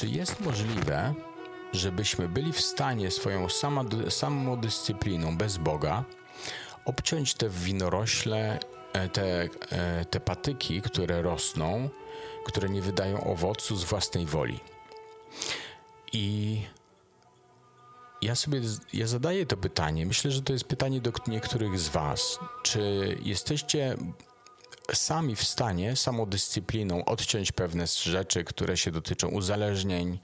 Czy jest możliwe, żebyśmy byli w stanie swoją samodyscypliną bez Boga obciąć te winorośle, e, te, e, te patyki, które rosną, które nie wydają owocu z własnej woli? I ja sobie ja zadaję to pytanie. Myślę, że to jest pytanie do niektórych z Was. Czy jesteście sami w stanie samodyscypliną odciąć pewne rzeczy, które się dotyczą uzależnień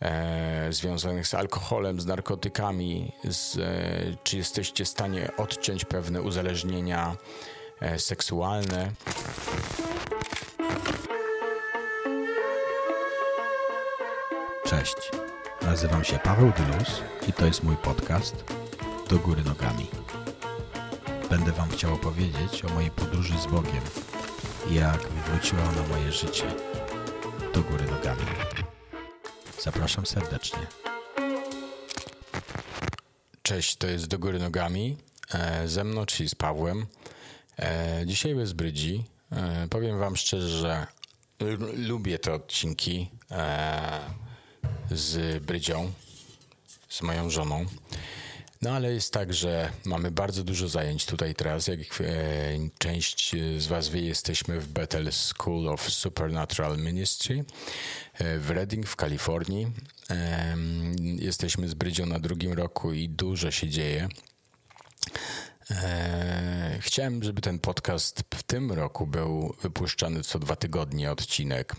e, związanych z alkoholem, z narkotykami? Z, e, czy jesteście w stanie odciąć pewne uzależnienia e, seksualne? Cześć. Nazywam się Paweł Dylus i to jest mój podcast Do Góry Nogami. Będę Wam chciał opowiedzieć o mojej podróży z Bogiem jak wywróciła ona moje życie do góry nogami. Zapraszam serdecznie. Cześć, to jest Do Góry Nogami. E, ze mną, czyli z Pawłem. E, dzisiaj bez brydzi. E, powiem Wam szczerze, że lubię te odcinki z Brydzią, z moją żoną. No ale jest tak, że mamy bardzo dużo zajęć tutaj teraz. Jak e, część z Was wie, jesteśmy w Bethel School of Supernatural Ministry e, w Redding w Kalifornii. Jesteśmy z Brydzią na drugim roku i dużo się dzieje. E, chciałem, żeby ten podcast w tym roku był wypuszczany co dwa tygodnie odcinek.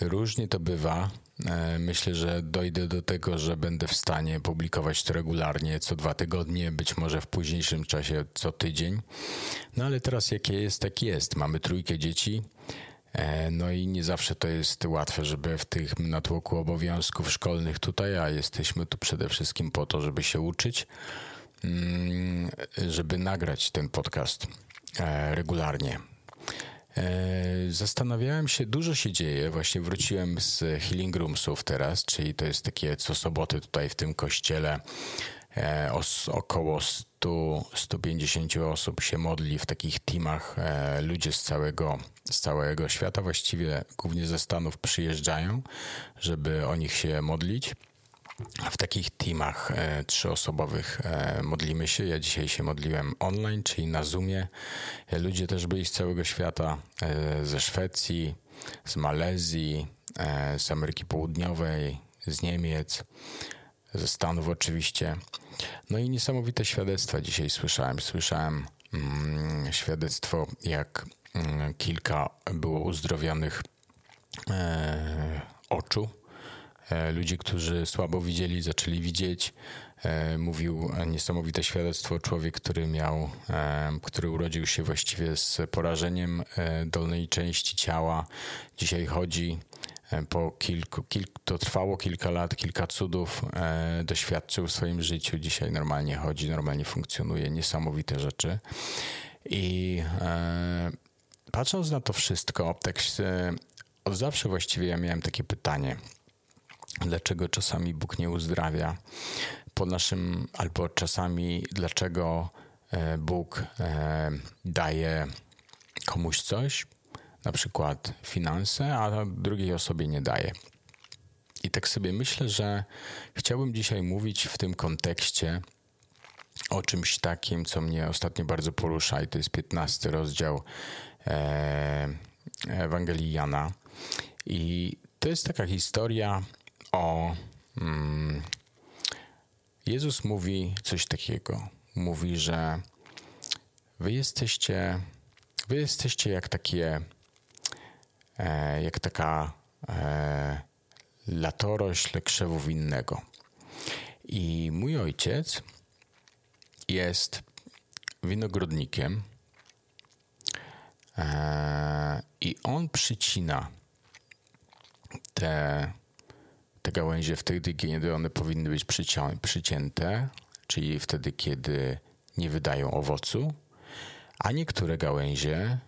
Różnie to bywa. E, myślę, że dojdę do tego, że będę w stanie publikować to regularnie, co dwa tygodnie, być może w późniejszym czasie co tydzień. No ale teraz jakie jest, tak jest. Mamy trójkę dzieci. E, no i nie zawsze to jest łatwe, żeby w tych natłoku obowiązków szkolnych tutaj, a jesteśmy tu przede wszystkim po to, żeby się uczyć, mm, żeby nagrać ten podcast e, regularnie. E, zastanawiałem się, dużo się dzieje. Właśnie wróciłem z Healing Roomsów teraz, czyli to jest takie co soboty tutaj w tym kościele. E, około 100, 150 osób się modli w takich teamach. E, ludzie z całego, z całego świata, właściwie głównie ze Stanów, przyjeżdżają, żeby o nich się modlić. W takich teamach e, trzyosobowych e, modlimy się. Ja dzisiaj się modliłem online, czyli na Zoomie. Ludzie też byli z całego świata, e, ze Szwecji, z Malezji, e, z Ameryki Południowej, z Niemiec, ze Stanów oczywiście. No i niesamowite świadectwa dzisiaj słyszałem. Słyszałem mm, świadectwo, jak mm, kilka było uzdrowionych e, oczu E, ludzi, którzy słabo widzieli, zaczęli widzieć. E, mówił niesamowite świadectwo człowiek, który miał, e, który urodził się właściwie z porażeniem dolnej części ciała. Dzisiaj chodzi po kilku, kilku, to trwało kilka lat, kilka cudów doświadczył w swoim życiu. Dzisiaj normalnie chodzi, normalnie funkcjonuje, niesamowite rzeczy. I patrząc na to wszystko, tak od zawsze właściwie ja miałem takie pytanie – dlaczego czasami Bóg nie uzdrawia po naszym, albo czasami dlaczego e, Bóg e, daje komuś coś, na przykład finanse, a drugiej osobie nie daje. I tak sobie myślę, że chciałbym dzisiaj mówić w tym kontekście o czymś takim, co mnie ostatnio bardzo porusza, i to jest 15 rozdział e, Ewangelii Jana. I to jest taka historia o. Mm, Jezus mówi coś takiego. Mówi, że wy jesteście, wy jesteście jak takie, e, jak taka e, latorośl krzewu winnego. I mój ojciec jest winogrodnikiem e, i on przycina te te gałęzie wtedy, kiedy one powinny być przycięte, czyli wtedy, kiedy nie wydają owocu, a niektóre gałęzie,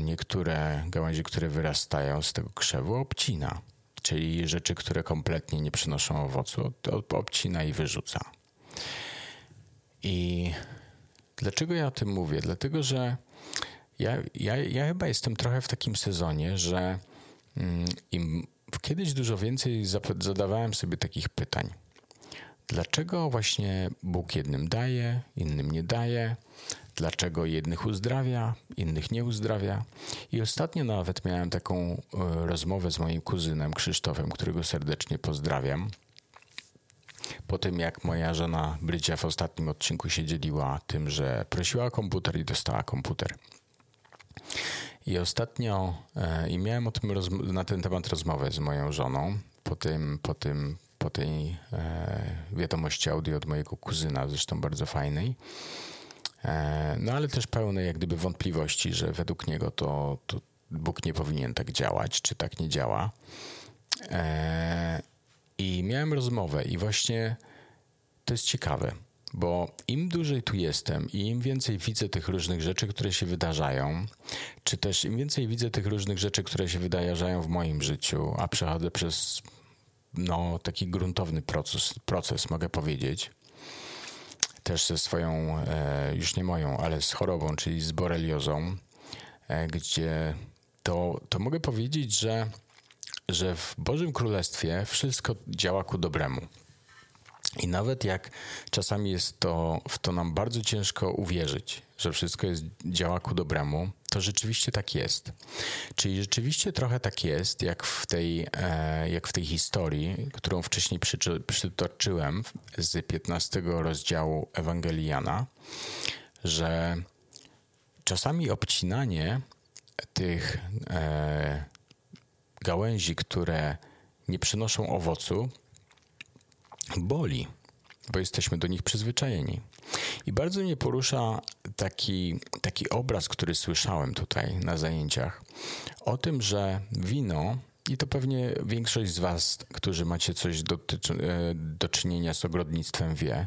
niektóre gałęzie, które wyrastają z tego krzewu, obcina, czyli rzeczy, które kompletnie nie przynoszą owocu, obcina i wyrzuca. I dlaczego ja o tym mówię? Dlatego, że ja, ja, ja chyba jestem trochę w takim sezonie, że mm, im kiedyś dużo więcej zadawałem sobie takich pytań. Dlaczego właśnie Bóg jednym daje, innym nie daje? Dlaczego jednych uzdrawia, innych nie uzdrawia? I ostatnio nawet miałem taką e, rozmowę z moim kuzynem Krzysztofem, którego serdecznie pozdrawiam. Po tym, jak moja żona Brycia w ostatnim odcinku się dzieliła tym, że prosiła o komputer i dostała komputer. I ostatnio e, i miałem o tym na ten temat rozmowę z moją żoną po tym, po tym, po tej e, wiadomości audio od mojego kuzyna, zresztą bardzo fajnej. E, no ale też pełnej jak gdyby wątpliwości, że według niego to, to Bóg nie powinien tak działać, czy tak nie działa. I miałem rozmowę i właśnie to jest ciekawe bo im dłużej tu jestem i im więcej widzę tych różnych rzeczy, które się wydarzają, czy też im więcej widzę tych różnych rzeczy, które się wydarzają w moim życiu, a przechodzę przez no, taki gruntowny proces, proces, mogę powiedzieć, też ze swoją, e, już nie moją, ale z chorobą, czyli z boreliozą, e, gdzie to, to mogę powiedzieć, że, że w Bożym Królestwie wszystko działa ku dobremu. I nawet jak czasami jest to, w to nam bardzo ciężko uwierzyć, że wszystko jest, działa ku dobremu, to rzeczywiście tak jest. Czyli rzeczywiście trochę tak jest, jak w tej, e, jak w tej historii, którą wcześniej przytoczyłem z 15 rozdziału Ewangeliana, że czasami obcinanie tych e, gałęzi, które nie przynoszą owocu, boli, bo jesteśmy do nich przyzwyczajeni. I bardzo mnie porusza taki, taki obraz, który słyszałem tutaj na zajęciach, o tym, że wino, i to pewnie większość z Was, którzy macie coś do, e, do czynienia z ogrodnictwem, wie,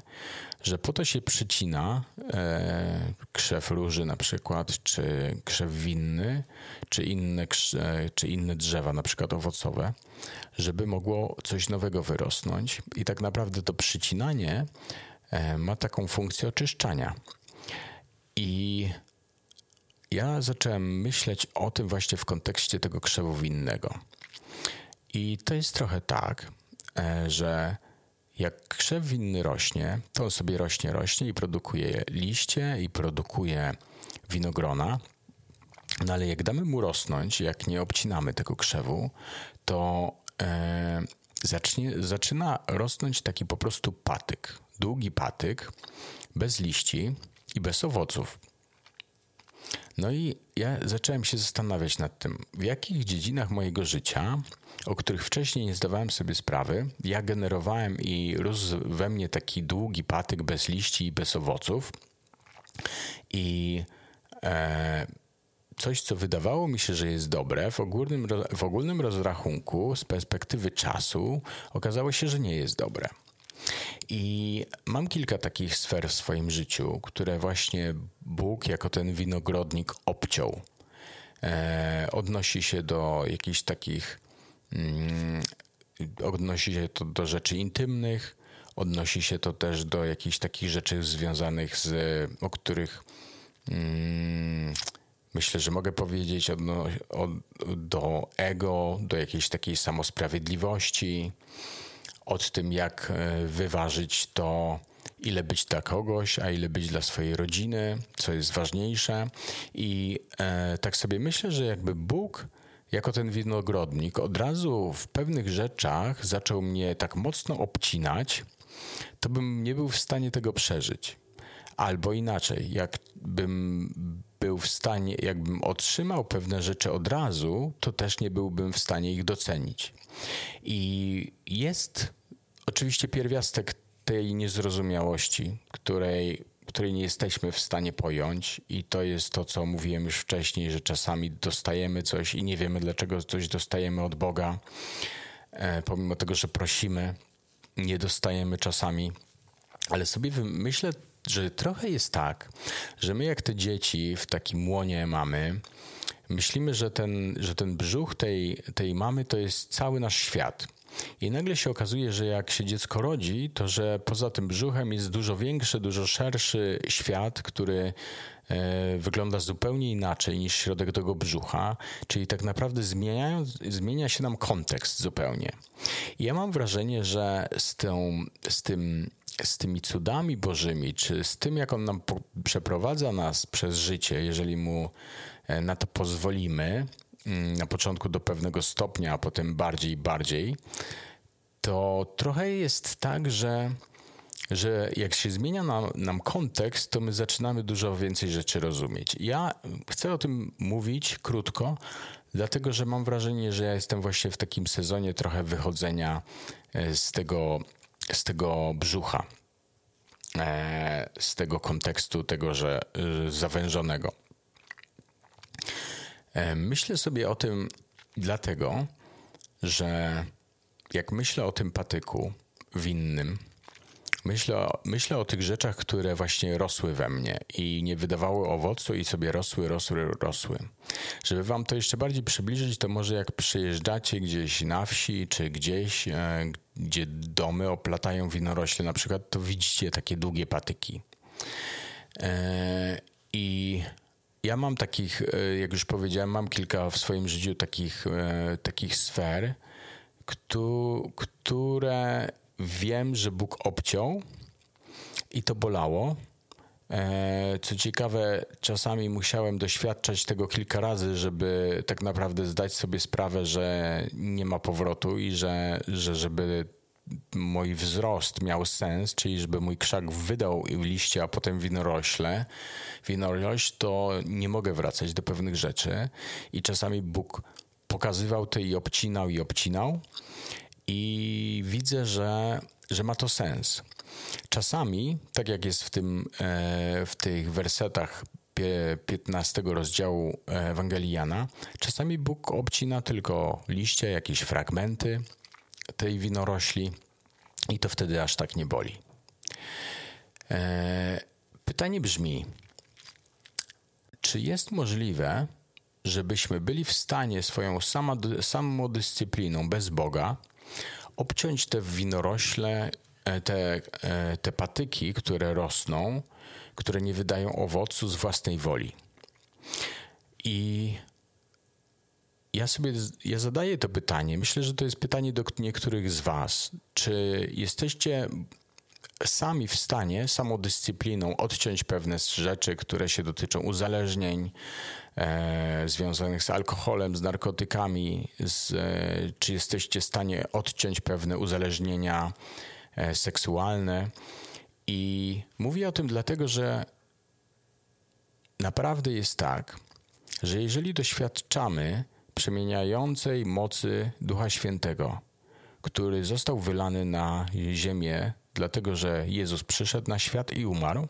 że po to się przycina e, krzew róży na przykład, czy krzew winny, czy inne, e, czy inne drzewa, na przykład owocowe, żeby mogło coś nowego wyrosnąć. I tak naprawdę to przycinanie e, ma taką funkcję oczyszczania. I ja zacząłem myśleć o tym właśnie w kontekście tego krzewu winnego. I to jest trochę tak, e, że jak krzew winny rośnie, to sobie rośnie, rośnie i produkuje liście i produkuje winogrona. No ale jak damy mu rosnąć, jak nie obcinamy tego krzewu, to e, zacznie, zaczyna rosnąć taki po prostu patyk. Długi patyk, bez liści i bez owoców. No i ja zacząłem się zastanawiać nad tym, w jakich dziedzinach mojego życia, o których wcześniej nie zdawałem sobie sprawy, ja generowałem i rósł we mnie taki długi patyk bez liści i bez owoców. I e, coś, co wydawało mi się, że jest dobre, w ogólnym, w ogólnym rozrachunku, z perspektywy czasu, okazało się, że nie jest dobre. I mam kilka takich sfer w swoim życiu, które właśnie Bóg jako ten winogrodnik obciął. E, odnosi się do jakichś takich, mm, odnosi się to do rzeczy intymnych, odnosi się to też do jakichś takich rzeczy związanych z, o których mm, myślę, że mogę powiedzieć odno, od, do ego, do jakiejś takiej samosprawiedliwości, od tym, jak e, wyważyć to, ile być dla kogoś, a ile być dla swojej rodziny, co jest ważniejsze. I e, tak sobie myślę, że jakby Bóg jako ten winogrodnik od razu w pewnych rzeczach zaczął mnie tak mocno obcinać, to bym nie był w stanie tego przeżyć. Albo inaczej, jakbym był w stanie, jakbym otrzymał pewne rzeczy od razu, to też nie byłbym w stanie ich docenić. I jest oczywiście pierwiastek tej niezrozumiałości, której, której nie jesteśmy w stanie pojąć, i to jest to, co mówiłem już wcześniej, że czasami dostajemy coś i nie wiemy, dlaczego coś dostajemy od Boga, e, pomimo tego, że prosimy, nie dostajemy czasami. Ale sobie myślę, że trochę jest tak, że my, jak te dzieci w takim łonie mamy, myślimy, że ten, że ten brzuch tej, tej mamy to jest cały nasz świat I nagle się okazuje, że jak się dziecko rodzi, to że poza tym brzuchem jest dużo większy, dużo szerszy świat, który e, wygląda zupełnie inaczej niż środek tego brzucha, czyli tak naprawdę zmieniają, zmienia się nam kontekst zupełnie. I ja mam wrażenie, że z, tą, z, tym, z tymi cudami bożymi, czy z tym, jak on nam przeprowadza nas przez życie, jeżeli mu e, na to pozwolimy, na początku do pewnego stopnia, a potem bardziej i bardziej, to trochę jest tak, że, że jak się zmienia nam, nam kontekst, to my zaczynamy dużo więcej rzeczy rozumieć. Ja chcę o tym mówić krótko, dlatego że mam wrażenie, że ja jestem właśnie w takim sezonie trochę wychodzenia e, z tego, z tego brzucha, e, z tego kontekstu, tego, że zawężonego. E, myślę sobie o tym dlatego, że jak myślę o tym patyku winnym, myślę myślę o tych rzeczach, które właśnie rosły we mnie i nie wydawały owocu i sobie rosły, rosły, rosły. Żeby wam to jeszcze bardziej przybliżyć, to może jak przyjeżdżacie gdzieś na wsi czy gdzieś, e, gdzie domy oplatają winorośle na przykład, to widzicie takie długie patyki. E, I ja mam takich, e, jak już powiedziałem, mam kilka w swoim życiu takich, takich sfer, które wiem, że Bóg obciął i to bolało. E, co ciekawe, czasami musiałem doświadczać tego kilka razy, żeby tak naprawdę zdać sobie sprawę, że nie ma powrotu i że, że żeby mój wzrost miał sens, czyli żeby mój krzak wydał liście, a potem winorośle, winorośl, to nie mogę wracać do pewnych rzeczy i czasami Bóg pokazywał to i obcinał i obcinał. I widzę, że, że ma to sens. Czasami, tak jak jest w, tym, e, w tych wersetach 15 rozdziału Ewangelii Jana, czasami Bóg obcina tylko liście, jakieś fragmenty tej winorośli i to wtedy aż tak nie boli. E, pytanie brzmi, czy jest możliwe, żebyśmy byli w stanie swoją samodyscypliną bez Boga obciąć te winorośle, e, te, e, te patyki, które rosną, które nie wydają owocu z własnej woli. I ja sobie ja zadaję to pytanie. Myślę, że to jest pytanie do niektórych z Was. Czy jesteście sami w stanie samodyscypliną odciąć pewne rzeczy, które się dotyczą uzależnień e, związanych z alkoholem, z narkotykami, z, e, czy jesteście w stanie odciąć pewne uzależnienia e, seksualne. I mówię o tym dlatego, że naprawdę jest tak, że jeżeli doświadczamy przemieniającej mocy Ducha Świętego, który został wylany na ziemię dlatego że Jezus przyszedł na świat i umarł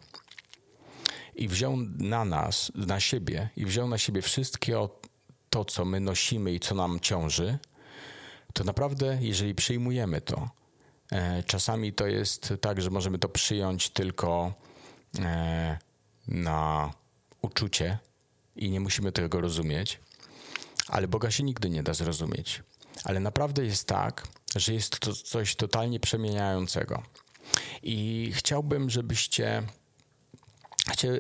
i wziął na nas, na siebie i wziął na siebie wszystkie to, co my nosimy i co nam ciąży, to naprawdę, jeżeli przyjmujemy to, e, czasami to jest tak, że możemy to przyjąć tylko e, na uczucie i nie musimy tego rozumieć, ale Boga się nigdy nie da zrozumieć. Ale naprawdę jest tak, że jest to coś totalnie przemieniającego. I chciałbym, żebyście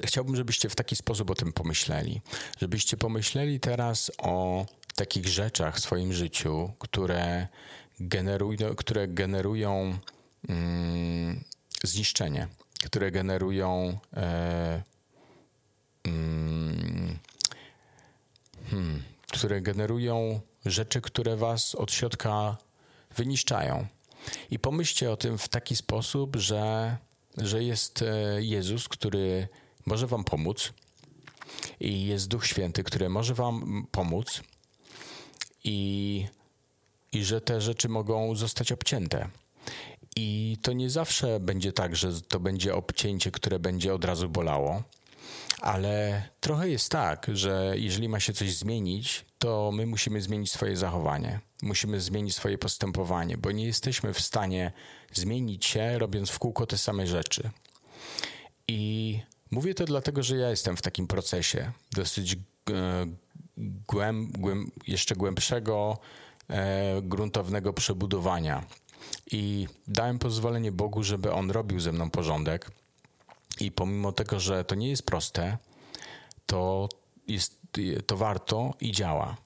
Chciałbym, żebyście w taki sposób o tym pomyśleli. Żebyście pomyśleli teraz o takich rzeczach w swoim życiu, które generują, które generują mm, zniszczenie, które generują e, mm, hmm, które generują rzeczy, które was od środka wyniszczają. I pomyślcie o tym w taki sposób, że, że jest e, Jezus, który może Wam pomóc, i jest Duch Święty, który może Wam pomóc, i, i że te rzeczy mogą zostać obcięte. I to nie zawsze będzie tak, że to będzie obcięcie, które będzie od razu bolało, ale trochę jest tak, że jeżeli ma się coś zmienić, to my musimy zmienić swoje zachowanie. Musimy zmienić swoje postępowanie, bo nie jesteśmy w stanie zmienić się, robiąc w kółko te same rzeczy. I mówię to dlatego, że ja jestem w takim procesie dosyć e, głęb, głęb, jeszcze głębszego e, gruntownego przebudowania. I dałem pozwolenie Bogu, żeby On robił ze mną porządek. I pomimo tego, że to nie jest proste, to, jest, to warto i działa.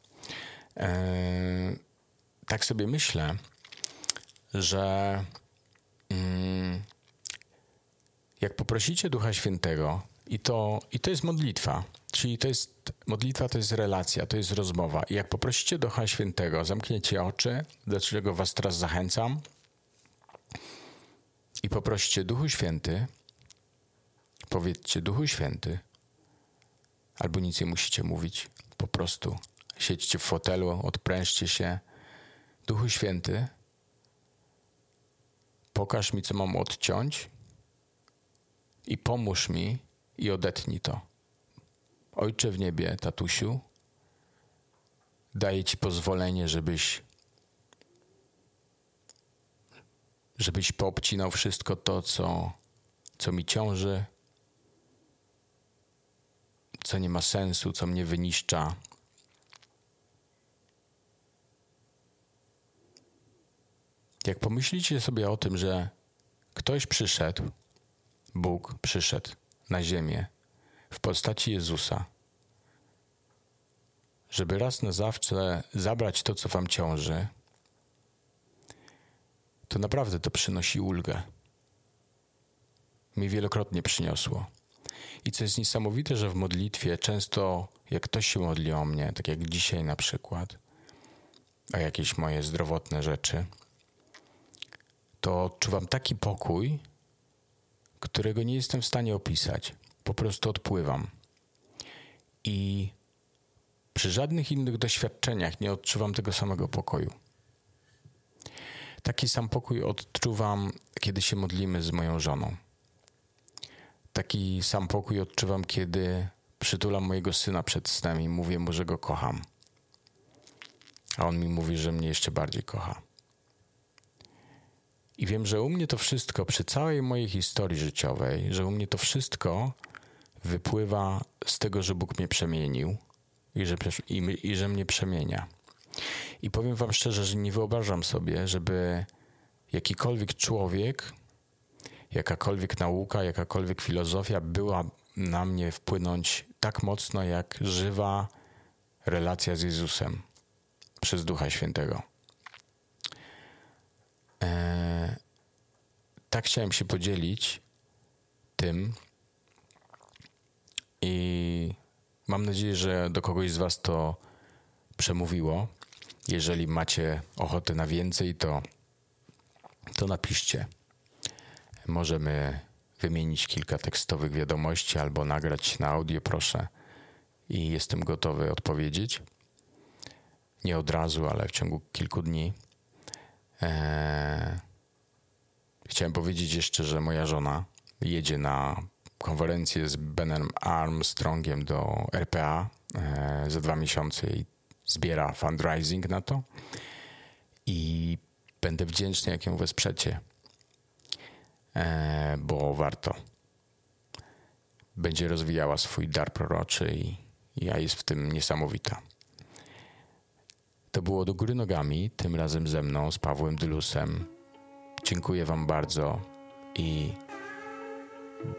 E, tak sobie myślę, że mm, jak poprosicie Ducha Świętego, i to, i to jest modlitwa, czyli to jest modlitwa, to jest relacja, to jest rozmowa. I jak poprosicie Ducha Świętego, zamkniecie oczy, do czego Was teraz zachęcam, i poprosicie Duchu Święty, powiedzcie Duchu Święty, albo nic nie musicie mówić, po prostu siedźcie w fotelu, odprężcie się. Duchu Święty, pokaż mi, co mam odciąć i pomóż mi i odetnij to. Ojcze w niebie, tatusiu, daję Ci pozwolenie, żebyś żebyś poobcinał wszystko to, co, co mi ciąży, co nie ma sensu, co mnie wyniszcza. Jak pomyślicie sobie o tym, że ktoś przyszedł, Bóg przyszedł na ziemię w postaci Jezusa, żeby raz na zawsze zabrać to, co wam ciąży, to naprawdę to przynosi ulgę. Mi wielokrotnie przyniosło. I co jest niesamowite, że w modlitwie często, jak ktoś się modli o mnie, tak jak dzisiaj na przykład, o jakieś moje zdrowotne rzeczy, to odczuwam taki pokój, którego nie jestem w stanie opisać. Po prostu odpływam. I przy żadnych innych doświadczeniach nie odczuwam tego samego pokoju. Taki sam pokój odczuwam, kiedy się modlimy z moją żoną. Taki sam pokój odczuwam, kiedy przytulam mojego syna przed snem i mówię mu, że go kocham. A on mi mówi, że mnie jeszcze bardziej kocha. I wiem, że u mnie to wszystko, przy całej mojej historii życiowej, że u mnie to wszystko wypływa z tego, że Bóg mnie przemienił i że, i, i że mnie przemienia. I powiem Wam szczerze, że nie wyobrażam sobie, żeby jakikolwiek człowiek, jakakolwiek nauka, jakakolwiek filozofia była na mnie wpłynąć tak mocno, jak żywa relacja z Jezusem przez Ducha Świętego. Eee, tak chciałem się podzielić tym i mam nadzieję, że do kogoś z Was to przemówiło. Jeżeli macie ochotę na więcej, to, to napiszcie. Możemy wymienić kilka tekstowych wiadomości albo nagrać na audio, proszę. I jestem gotowy odpowiedzieć. Nie od razu, ale w ciągu kilku dni. Eee, chciałem powiedzieć jeszcze, że moja żona jedzie na konferencję z Benem Armstrongiem do RPA eee, za dwa miesiące i zbiera fundraising na to i będę wdzięczny, jak ją wesprzecie, E, bo warto. Będzie rozwijała swój dar proroczy i ja jest w tym niesamowita. To było do góry nogami, tym razem ze mną, z Pawłem Dylusem. Dziękuję Wam bardzo i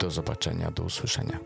do zobaczenia, do usłyszenia.